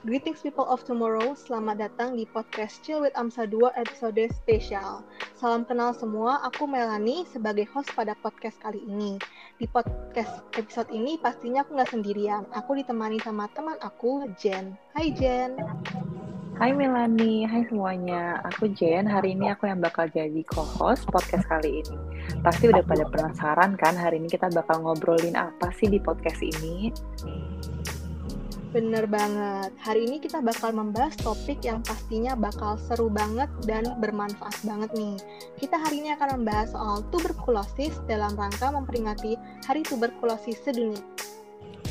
Greetings people of tomorrow, selamat datang di podcast Chill with Amsa 2 episode spesial. Salam kenal semua, aku Melani sebagai host pada podcast kali ini. Di podcast episode ini pastinya aku nggak sendirian, aku ditemani sama teman aku, Jen. Hai Jen. Hai Melani, hai semuanya. Aku Jen, hari ini aku yang bakal jadi co-host podcast kali ini. Pasti udah pada penasaran kan hari ini kita bakal ngobrolin apa sih di podcast ini? Bener banget. Hari ini kita bakal membahas topik yang pastinya bakal seru banget dan bermanfaat banget nih. Kita hari ini akan membahas soal tuberkulosis dalam rangka memperingati Hari Tuberkulosis Sedunia.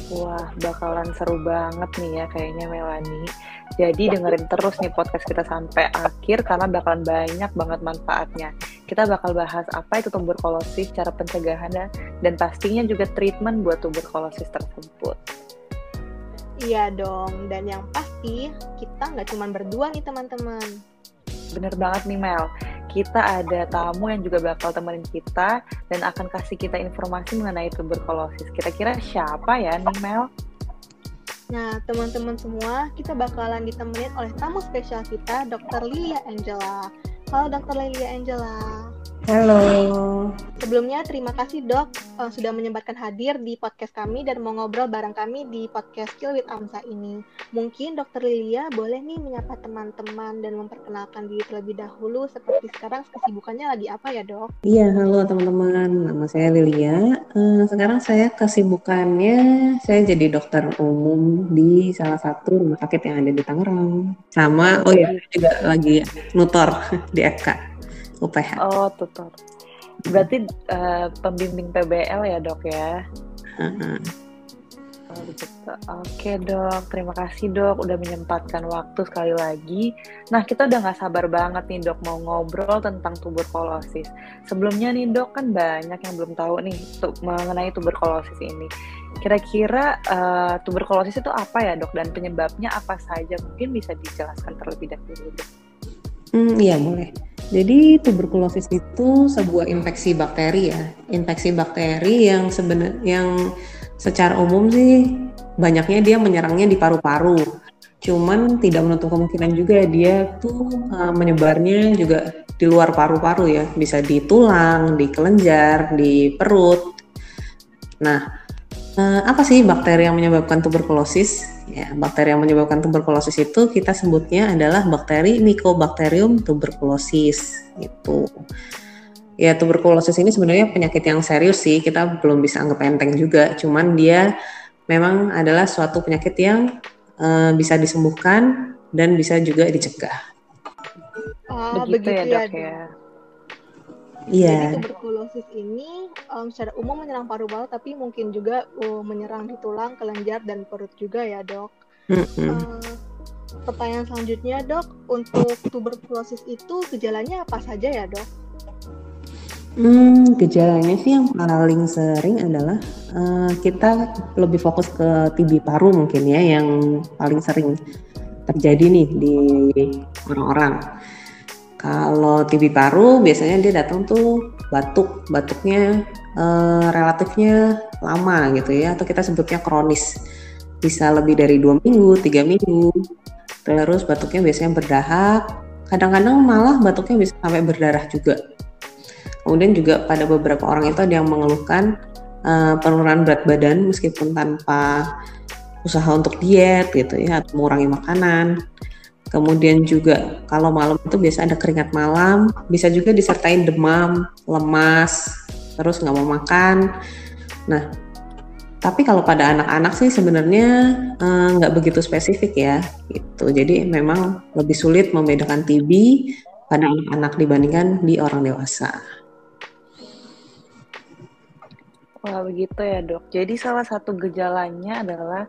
Wah, bakalan seru banget nih ya kayaknya Melani. Jadi dengerin terus nih podcast kita sampai akhir karena bakalan banyak banget manfaatnya. Kita bakal bahas apa itu tuberkulosis, cara pencegahannya, dan pastinya juga treatment buat tuberkulosis tersebut. Iya dong, dan yang pasti kita nggak cuma berdua nih teman-teman. Bener banget nih Mel, kita ada tamu yang juga bakal temenin kita dan akan kasih kita informasi mengenai tuberkulosis. Kira-kira siapa ya nih Mel? Nah, teman-teman semua, kita bakalan ditemenin oleh tamu spesial kita, Dr. Lilia Angela. Halo Dr. Lilia Angela. Halo. Sebelumnya terima kasih dok uh, sudah menyempatkan hadir di podcast kami dan mau ngobrol bareng kami di podcast Skill with Amsa ini. Mungkin dokter Lilia boleh nih menyapa teman-teman dan memperkenalkan diri terlebih dahulu seperti sekarang kesibukannya lagi apa ya dok? Iya halo teman-teman, nama saya Lilia. Uh, sekarang saya kesibukannya saya jadi dokter umum di salah satu rumah sakit yang ada di Tangerang. Sama oh ya juga lagi nutor di FK. UPH. Oh, tutor. Berarti uh, pembimbing PBL ya dok ya? Oh, gitu. Oke dok, terima kasih dok udah menyempatkan waktu sekali lagi. Nah kita udah nggak sabar banget nih dok mau ngobrol tentang tuberkulosis. Sebelumnya nih dok kan banyak yang belum tahu nih tuh, mengenai tuberkulosis ini. Kira-kira uh, tuberkulosis itu apa ya dok dan penyebabnya apa saja? Mungkin bisa dijelaskan terlebih dahulu dok. Hmm, iya boleh. Jadi tuberkulosis itu sebuah infeksi bakteri ya, infeksi bakteri yang sebenarnya yang secara umum sih banyaknya dia menyerangnya di paru-paru. Cuman tidak menutup kemungkinan juga dia tuh uh, menyebarnya juga di luar paru-paru ya, bisa di tulang, di kelenjar, di perut. Nah, uh, apa sih bakteri yang menyebabkan tuberkulosis? Ya, bakteri yang menyebabkan tuberkulosis itu kita sebutnya adalah bakteri Mycobacterium tuberculosis itu. Ya, tuberkulosis ini sebenarnya penyakit yang serius sih, kita belum bisa anggap enteng juga. Cuman dia memang adalah suatu penyakit yang uh, bisa disembuhkan dan bisa juga dicegah. Ah, begitu, begitu ya, ya dok ya. Iya. Jadi tuberkulosis ini um, secara umum menyerang paru-paru, tapi mungkin juga uh, menyerang di tulang, kelenjar, dan perut juga ya dok. Mm-hmm. Uh, pertanyaan selanjutnya dok, untuk tuberkulosis itu gejalanya apa saja ya dok? Hmm, gejalanya sih yang paling sering adalah uh, kita lebih fokus ke TB paru mungkin ya, yang paling sering terjadi nih di orang-orang. Kalau TB paru biasanya dia datang tuh batuk, batuknya eh, relatifnya lama gitu ya, atau kita sebutnya kronis. Bisa lebih dari dua minggu, tiga minggu. Terus batuknya biasanya berdahak, kadang-kadang malah batuknya bisa sampai berdarah juga. Kemudian juga pada beberapa orang itu ada yang mengeluhkan uh, penurunan berat badan meskipun tanpa usaha untuk diet gitu ya, atau mengurangi makanan. Kemudian juga kalau malam itu biasa ada keringat malam, bisa juga disertai demam, lemas, terus nggak mau makan. Nah, tapi kalau pada anak-anak sih sebenarnya eh, nggak eh, begitu spesifik ya, gitu. Jadi memang lebih sulit membedakan TB pada anak-anak dibandingkan di orang dewasa. Wah begitu ya dok. Jadi salah satu gejalanya adalah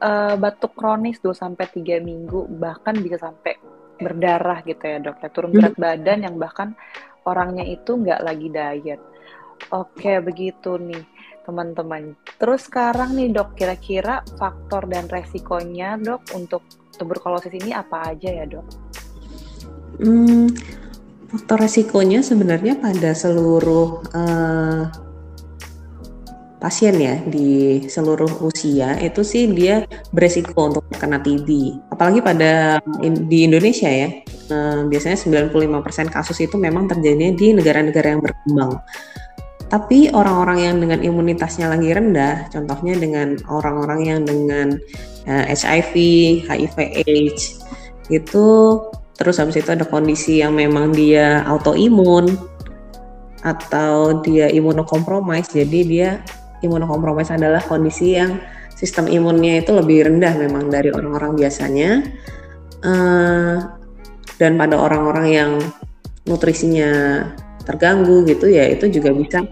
uh, batuk kronis 2 sampai 3 minggu bahkan bisa sampai berdarah gitu ya dok ya turun berat hmm. badan yang bahkan orangnya itu nggak lagi diet. Oke begitu nih teman-teman. Terus sekarang nih dok kira-kira faktor dan resikonya dok untuk tuberkulosis ini apa aja ya dok? Hmm, faktor resikonya sebenarnya pada seluruh uh, pasien ya di seluruh usia itu sih dia beresiko untuk kena TB. Apalagi pada di Indonesia ya, eh, biasanya 95% kasus itu memang terjadinya di negara-negara yang berkembang. Tapi orang-orang yang dengan imunitasnya lagi rendah, contohnya dengan orang-orang yang dengan uh, HIV, HIV/AIDS, itu terus habis itu ada kondisi yang memang dia autoimun atau dia imunokompromis, jadi dia imunokompromis adalah kondisi yang sistem imunnya itu lebih rendah memang dari orang-orang biasanya uh, dan pada orang-orang yang nutrisinya terganggu gitu ya itu juga bisa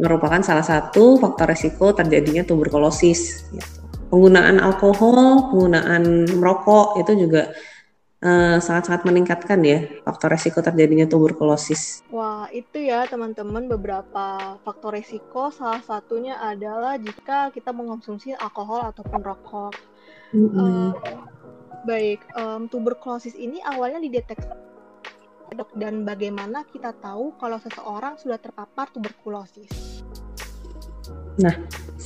merupakan salah satu faktor resiko terjadinya tuberkulosis. Gitu. Penggunaan alkohol, penggunaan merokok itu juga sangat-sangat uh, meningkatkan ya faktor resiko terjadinya tuberkulosis. Wah, itu ya teman-teman beberapa faktor resiko. Salah satunya adalah jika kita mengonsumsi alkohol ataupun rokok. Mm -hmm. uh, baik, um, tuberkulosis ini awalnya dideteksi dan bagaimana kita tahu kalau seseorang sudah terpapar tuberkulosis? Nah,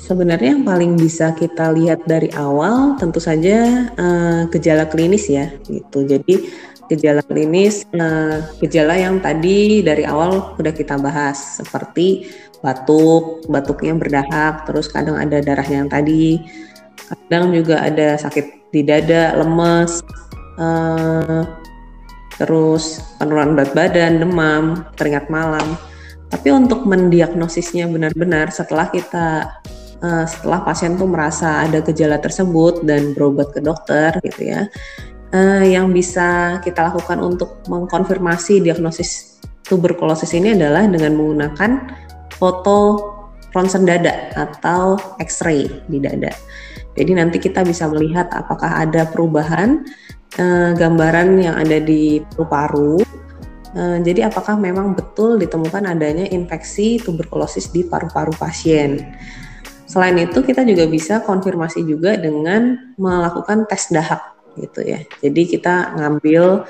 sebenarnya yang paling bisa kita lihat dari awal tentu saja uh, gejala klinis ya, gitu. Jadi gejala klinis, uh, gejala yang tadi dari awal sudah kita bahas seperti batuk, batuknya berdahak, terus kadang ada darah yang tadi, kadang juga ada sakit di dada, lemes, uh, terus penurunan berat badan, demam, keringat malam. Tapi untuk mendiagnosisnya benar-benar setelah kita uh, setelah pasien tuh merasa ada gejala tersebut dan berobat ke dokter gitu ya, uh, yang bisa kita lakukan untuk mengkonfirmasi diagnosis tuberkulosis ini adalah dengan menggunakan foto ronsen dada atau X-ray di dada. Jadi nanti kita bisa melihat apakah ada perubahan uh, gambaran yang ada di paru-paru Uh, jadi apakah memang betul ditemukan adanya infeksi tuberkulosis di paru-paru pasien? Selain itu kita juga bisa konfirmasi juga dengan melakukan tes dahak gitu ya. Jadi kita ngambil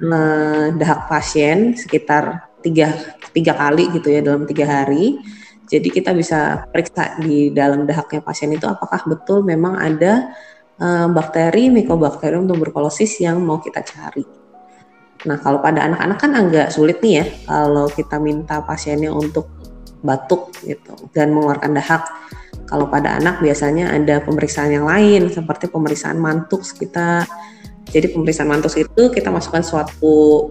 uh, dahak pasien sekitar tiga, tiga kali gitu ya dalam tiga hari. Jadi kita bisa periksa di dalam dahaknya pasien itu apakah betul memang ada uh, bakteri Mycobacterium tuberculosis yang mau kita cari. Nah, kalau pada anak-anak kan agak sulit nih ya kalau kita minta pasiennya untuk batuk gitu dan mengeluarkan dahak. Kalau pada anak biasanya ada pemeriksaan yang lain seperti pemeriksaan mantuk kita. Jadi pemeriksaan mantuk itu kita masukkan suatu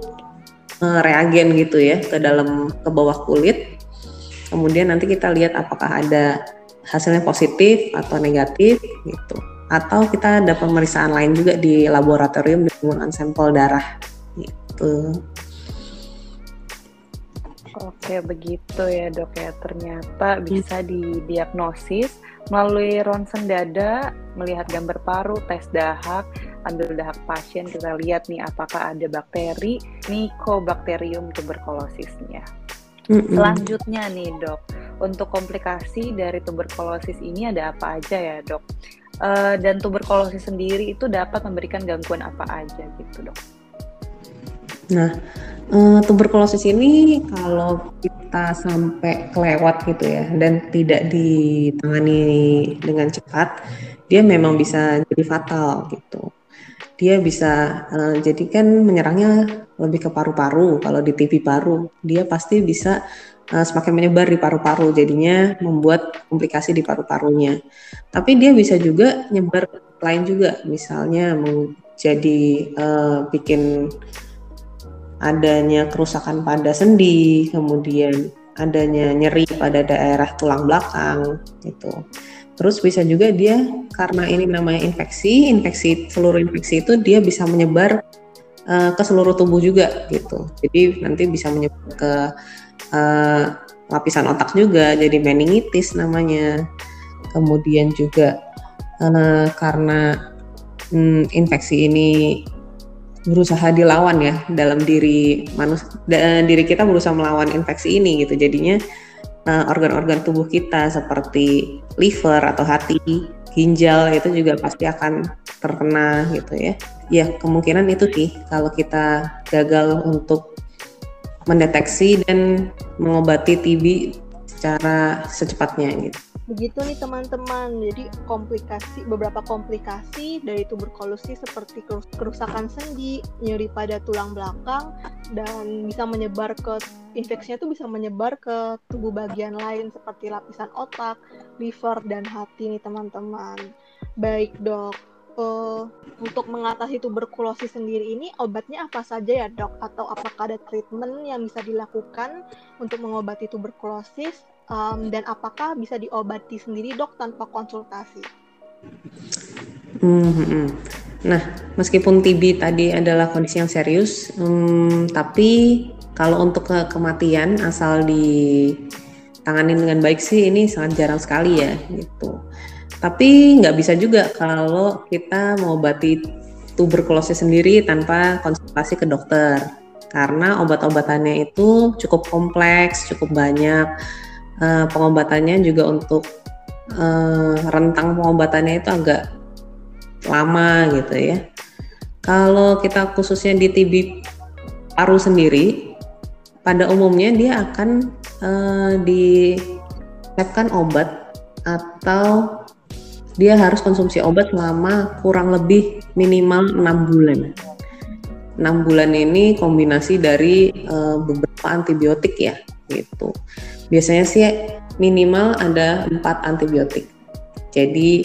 uh, reagen gitu ya ke dalam ke bawah kulit. Kemudian nanti kita lihat apakah ada hasilnya positif atau negatif gitu. Atau kita ada pemeriksaan lain juga di laboratorium dengan sampel darah gitu. Oke, begitu ya dok ya. Ternyata bisa didiagnosis melalui ronsen dada, melihat gambar paru, tes dahak, ambil dahak pasien, kita lihat nih apakah ada bakteri Mycobacterium tuberculosisnya. Mm-hmm. Selanjutnya nih dok, untuk komplikasi dari tuberkulosis ini ada apa aja ya dok? Uh, dan tuberkulosis sendiri itu dapat memberikan gangguan apa aja gitu dok? Nah, uh, tuberkulosis ini kalau kita sampai kelewat gitu ya dan tidak ditangani dengan cepat, dia memang bisa jadi fatal gitu. Dia bisa uh, jadi kan menyerangnya lebih ke paru-paru. Kalau di TV paru, dia pasti bisa uh, semakin menyebar di paru-paru, jadinya membuat komplikasi di paru-parunya. Tapi dia bisa juga nyebar lain juga, misalnya jadi uh, bikin adanya kerusakan pada sendi, kemudian adanya nyeri pada daerah tulang belakang gitu. Terus bisa juga dia karena ini namanya infeksi, infeksi seluruh infeksi itu dia bisa menyebar uh, ke seluruh tubuh juga gitu. Jadi nanti bisa menyebar ke uh, lapisan otak juga, jadi meningitis namanya. Kemudian juga uh, karena um, infeksi ini berusaha dilawan ya dalam diri manusia diri kita berusaha melawan infeksi ini gitu. Jadinya uh, organ-organ tubuh kita seperti liver atau hati ginjal itu juga pasti akan terkena gitu ya. Ya kemungkinan itu sih kalau kita gagal untuk mendeteksi dan mengobati TB secara secepatnya gitu Begitu nih teman-teman, jadi komplikasi beberapa komplikasi dari tuberkulosis seperti kerusakan sendi, nyeri pada tulang belakang, dan bisa menyebar ke infeksinya itu bisa menyebar ke tubuh bagian lain seperti lapisan otak, liver, dan hati nih teman-teman. Baik dok, uh, untuk mengatasi tuberkulosis sendiri ini obatnya apa saja ya dok? Atau apakah ada treatment yang bisa dilakukan untuk mengobati tuberkulosis um, dan apakah bisa diobati sendiri dok tanpa konsultasi? Hmm, hmm. Nah, meskipun TB tadi adalah kondisi yang serius, um, tapi kalau untuk ke kematian asal ditangani dengan baik sih ini sangat jarang sekali ya gitu. Tapi nggak bisa juga kalau kita mengobati tuberkulosis sendiri tanpa konsultasi ke dokter karena obat-obatannya itu cukup kompleks, cukup banyak uh, pengobatannya juga untuk uh, rentang pengobatannya itu agak lama gitu ya. Kalau kita khususnya di TB paru sendiri, pada umumnya dia akan uh, obat atau dia harus konsumsi obat selama kurang lebih minimal enam bulan. 6 bulan ini kombinasi dari uh, beberapa antibiotik ya gitu. Biasanya sih minimal ada empat antibiotik. Jadi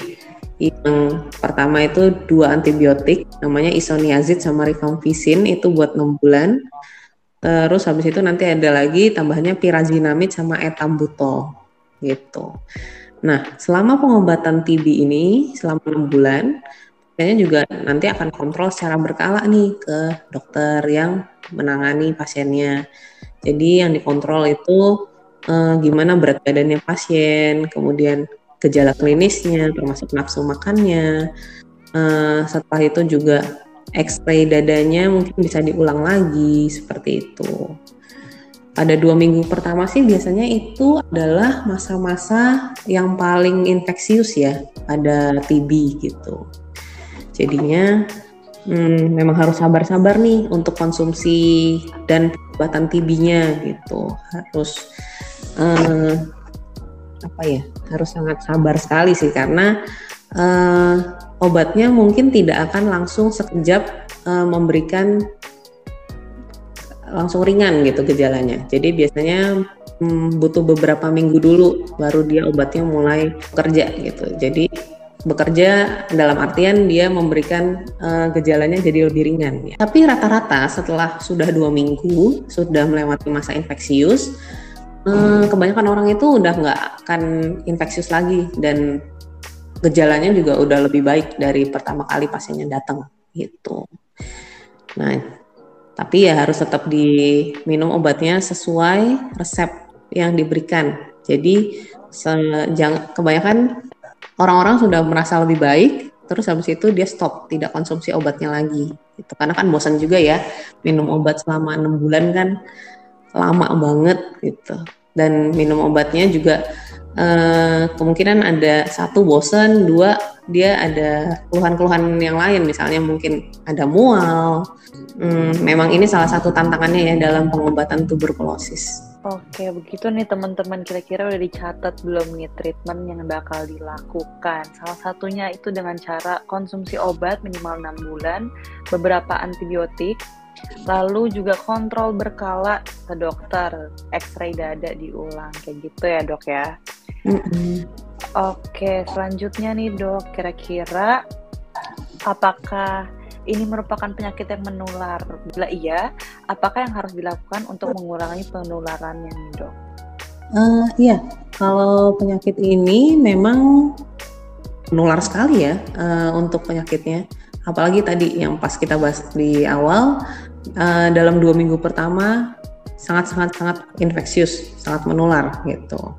yang pertama itu dua antibiotik, namanya isoniazid sama rifampicin itu buat 6 bulan. Terus habis itu nanti ada lagi tambahannya pirazinamid sama etambutol gitu. Nah, selama pengobatan TB ini selama 6 bulan, biasanya juga nanti akan kontrol secara berkala nih ke dokter yang menangani pasiennya. Jadi yang dikontrol itu uh, gimana berat badannya pasien, kemudian gejala klinisnya, termasuk nafsu makannya. Uh, setelah itu juga X-ray dadanya mungkin bisa diulang lagi seperti itu. Pada dua minggu pertama sih biasanya itu adalah masa-masa yang paling infeksius ya pada TB gitu. Jadinya hmm, memang harus sabar-sabar nih untuk konsumsi dan pengobatan TB-nya gitu. Harus uh, apa ya harus sangat sabar sekali sih karena uh, obatnya mungkin tidak akan langsung sekejap uh, memberikan langsung ringan gitu gejalanya. Jadi biasanya hmm, butuh beberapa minggu dulu baru dia obatnya mulai bekerja gitu. Jadi bekerja dalam artian dia memberikan uh, gejalanya jadi lebih ringan. Ya. Tapi rata-rata setelah sudah dua minggu sudah melewati masa infeksius, hmm, kebanyakan orang itu udah nggak akan infeksius lagi dan gejalanya juga udah lebih baik dari pertama kali pasiennya datang gitu. Nah, tapi ya harus tetap diminum obatnya sesuai resep yang diberikan. Jadi jangan kebanyakan orang-orang sudah merasa lebih baik, terus habis itu dia stop, tidak konsumsi obatnya lagi. Itu karena kan bosan juga ya minum obat selama enam bulan kan lama banget gitu. Dan minum obatnya juga uh, kemungkinan ada satu bosen dua dia ada keluhan-keluhan yang lain. Misalnya mungkin ada mual. Hmm, memang ini salah satu tantangannya ya dalam pengobatan tuberkulosis Oke, begitu nih teman-teman kira-kira udah dicatat belum nih treatment yang bakal dilakukan. Salah satunya itu dengan cara konsumsi obat minimal 6 bulan, beberapa antibiotik, Lalu juga kontrol berkala ke dokter, X-ray dada diulang kayak gitu ya dok ya. Oke, selanjutnya nih dok, kira-kira apakah ini merupakan penyakit yang menular? Bila iya, apakah yang harus dilakukan untuk mengurangi penularannya dok? Uh, iya, kalau penyakit ini memang menular sekali ya uh, untuk penyakitnya apalagi tadi yang pas kita bahas di awal uh, dalam dua minggu pertama sangat sangat sangat infeksius sangat menular gitu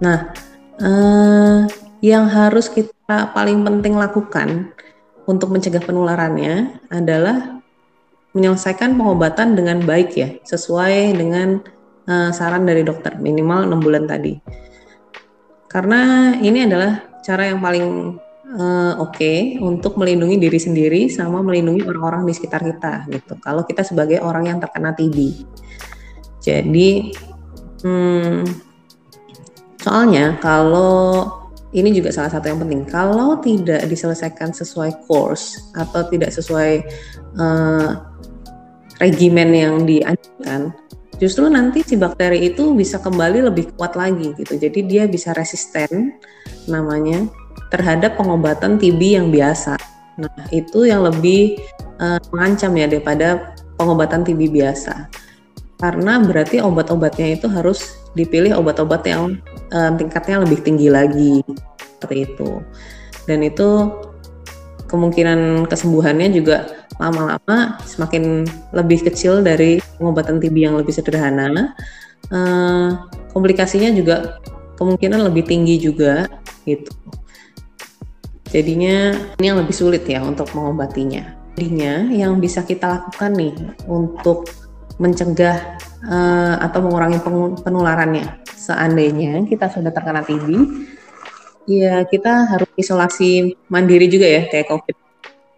nah uh, yang harus kita paling penting lakukan untuk mencegah penularannya adalah menyelesaikan pengobatan dengan baik ya sesuai dengan uh, saran dari dokter minimal enam bulan tadi karena ini adalah cara yang paling uh, oke okay untuk melindungi diri sendiri sama melindungi orang-orang di sekitar kita gitu. Kalau kita sebagai orang yang terkena TB. Jadi hmm, Soalnya kalau ini juga salah satu yang penting. Kalau tidak diselesaikan sesuai course atau tidak sesuai uh, regimen yang dianjurkan, justru nanti si bakteri itu bisa kembali lebih kuat lagi gitu. Jadi dia bisa resisten namanya terhadap pengobatan TB yang biasa. Nah, itu yang lebih uh, mengancam ya daripada pengobatan TB biasa. Karena berarti obat-obatnya itu harus dipilih obat-obat yang uh, tingkatnya lebih tinggi lagi seperti itu. Dan itu kemungkinan kesembuhannya juga lama-lama semakin lebih kecil dari pengobatan TB yang lebih sederhana. Uh, komplikasinya juga kemungkinan lebih tinggi juga gitu. Jadinya ini yang lebih sulit ya untuk mengobatinya. Jadinya yang bisa kita lakukan nih untuk mencegah uh, atau mengurangi penularannya. Seandainya kita sudah terkena TB, ya kita harus isolasi mandiri juga ya kayak COVID.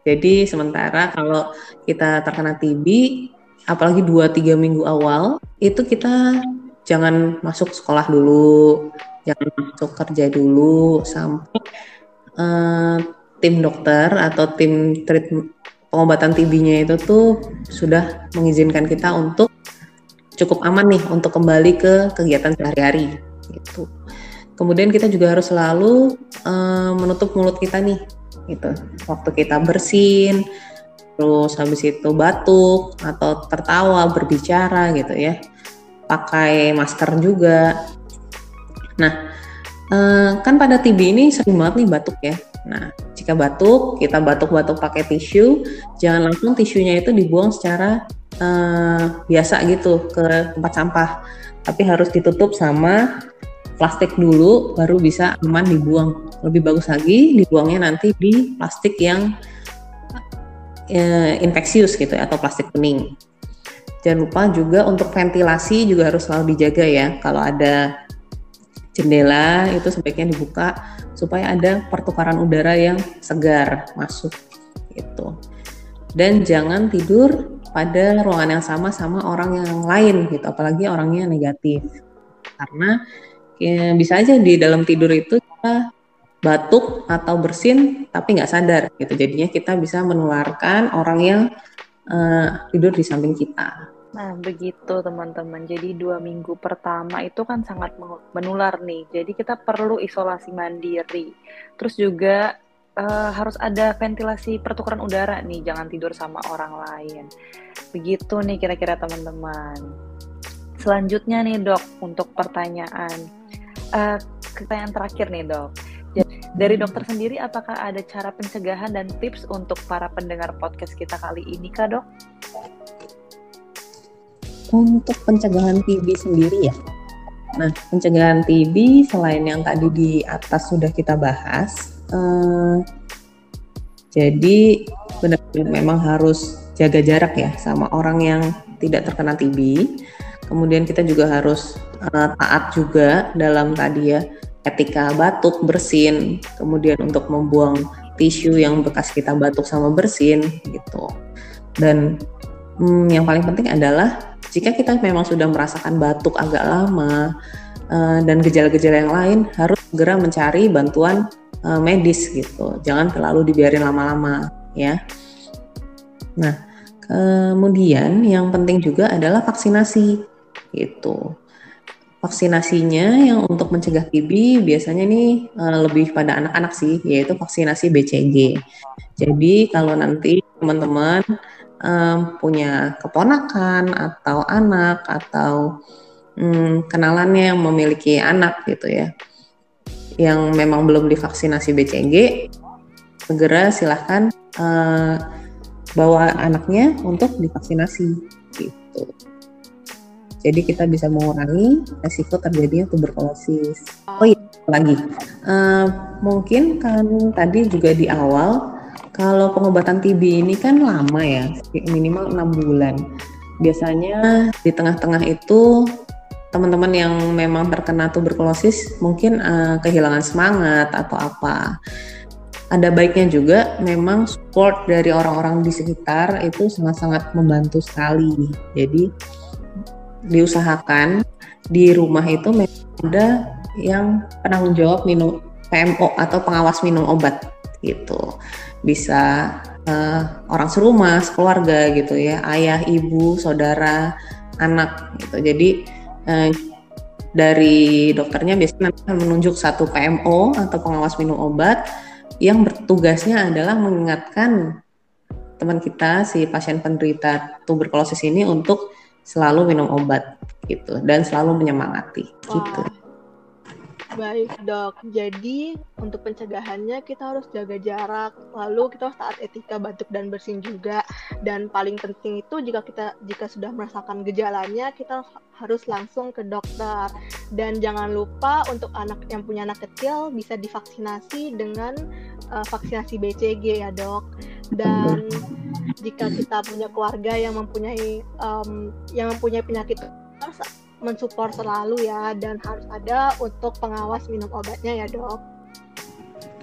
Jadi sementara kalau kita terkena TB, apalagi 2-3 minggu awal, itu kita jangan masuk sekolah dulu, jangan masuk kerja dulu sampai uh, tim dokter atau tim treatment pengobatan TB-nya itu tuh sudah mengizinkan kita untuk cukup aman nih untuk kembali ke kegiatan sehari-hari gitu. Kemudian kita juga harus selalu uh, menutup mulut kita nih gitu. Waktu kita bersin, terus habis itu batuk atau tertawa, berbicara gitu ya. Pakai masker juga. Nah, uh, kan pada TB ini sering banget nih batuk ya. Nah, jika batuk, kita batuk-batuk pakai tisu, jangan langsung tisunya itu dibuang secara uh, biasa gitu ke tempat sampah, tapi harus ditutup sama plastik dulu, baru bisa aman dibuang. Lebih bagus lagi dibuangnya nanti di plastik yang uh, infeksius gitu ya, atau plastik bening. Jangan lupa juga untuk ventilasi juga harus selalu dijaga ya. Kalau ada jendela itu sebaiknya dibuka supaya ada pertukaran udara yang segar masuk gitu. Dan jangan tidur pada ruangan yang sama sama orang yang lain gitu, apalagi orangnya negatif. Karena ya, bisa aja di dalam tidur itu kita batuk atau bersin tapi nggak sadar gitu. Jadinya kita bisa menularkan orang yang uh, tidur di samping kita. Nah, begitu teman-teman. Jadi dua minggu pertama itu kan sangat menular nih. Jadi kita perlu isolasi mandiri. Terus juga uh, harus ada ventilasi pertukaran udara nih. Jangan tidur sama orang lain. Begitu nih kira-kira teman-teman. Selanjutnya nih dok, untuk pertanyaan. Uh, pertanyaan terakhir nih dok. Dari dokter sendiri, apakah ada cara pencegahan dan tips untuk para pendengar podcast kita kali ini, Kak dok? Untuk pencegahan TB sendiri ya. Nah, pencegahan TB selain yang tadi di atas sudah kita bahas, eh, jadi benar-benar memang harus jaga jarak ya sama orang yang tidak terkena TB. Kemudian kita juga harus uh, taat juga dalam tadi ya etika batuk bersin, kemudian untuk membuang tisu yang bekas kita batuk sama bersin gitu. Dan hmm, yang paling penting adalah jika kita memang sudah merasakan batuk agak lama uh, dan gejala-gejala yang lain, harus segera mencari bantuan uh, medis gitu. Jangan terlalu dibiarin lama-lama ya. Nah, kemudian yang penting juga adalah vaksinasi gitu. Vaksinasinya yang untuk mencegah TB biasanya nih uh, lebih pada anak-anak sih, yaitu vaksinasi BCG. Jadi kalau nanti teman-teman um, punya keponakan atau anak atau um, kenalannya yang memiliki anak gitu ya yang memang belum divaksinasi BCG segera silahkan uh, bawa anaknya untuk divaksinasi gitu. Jadi kita bisa mengurangi resiko terjadinya tuberkulosis. Oh iya lagi. Uh, mungkin kan tadi juga di awal kalau pengobatan TB ini kan lama ya, minimal enam bulan. Biasanya di tengah-tengah itu teman-teman yang memang terkena tuberkulosis mungkin uh, kehilangan semangat atau apa. Ada baiknya juga memang support dari orang-orang di sekitar itu sangat-sangat membantu sekali. Jadi diusahakan di rumah itu ada yang penanggung jawab minum PMO atau pengawas minum obat gitu. Bisa uh, orang serumah, keluarga gitu ya, ayah, ibu, saudara, anak gitu. Jadi uh, dari dokternya biasanya menunjuk satu PMO atau pengawas minum obat yang bertugasnya adalah mengingatkan teman kita si pasien penderita tuberkulosis ini untuk selalu minum obat gitu dan selalu menyemangati Wah. gitu. Baik dok, jadi untuk pencegahannya kita harus jaga jarak, lalu kita harus taat etika batuk dan bersin juga, dan paling penting itu jika kita jika sudah merasakan gejalanya kita harus langsung ke dokter. Dan jangan lupa untuk anak yang punya anak kecil bisa divaksinasi dengan uh, vaksinasi BCG ya dok, dan jika kita punya keluarga yang mempunyai um, yang mempunyai penyakit mensupport selalu ya dan harus ada untuk pengawas minum obatnya ya dok.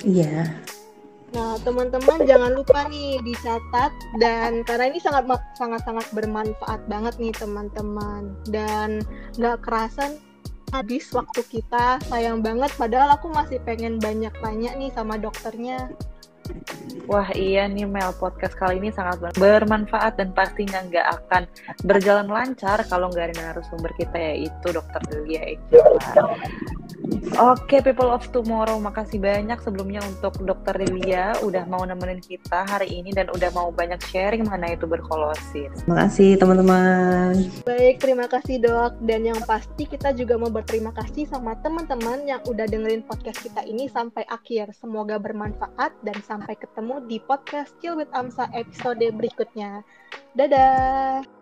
Iya. Nah teman-teman jangan lupa nih dicatat dan karena ini sangat sangat sangat bermanfaat banget nih teman-teman dan nggak kerasan habis waktu kita sayang banget padahal aku masih pengen banyak tanya nih sama dokternya. Wah iya nih Mel, podcast kali ini sangat bermanfaat dan pastinya nggak akan berjalan lancar kalau nggak ada narasumber kita yaitu Dokter Delia Ejala. Oke, people of tomorrow, makasih banyak sebelumnya untuk Dokter Delia udah mau nemenin kita hari ini dan udah mau banyak sharing mengenai tuberkulosis. Terima kasih teman-teman. Baik, terima kasih dok. Dan yang pasti kita juga mau berterima kasih sama teman-teman yang udah dengerin podcast kita ini sampai akhir. Semoga bermanfaat dan sampai ketemu di podcast Chill with Amsa episode berikutnya. Dadah!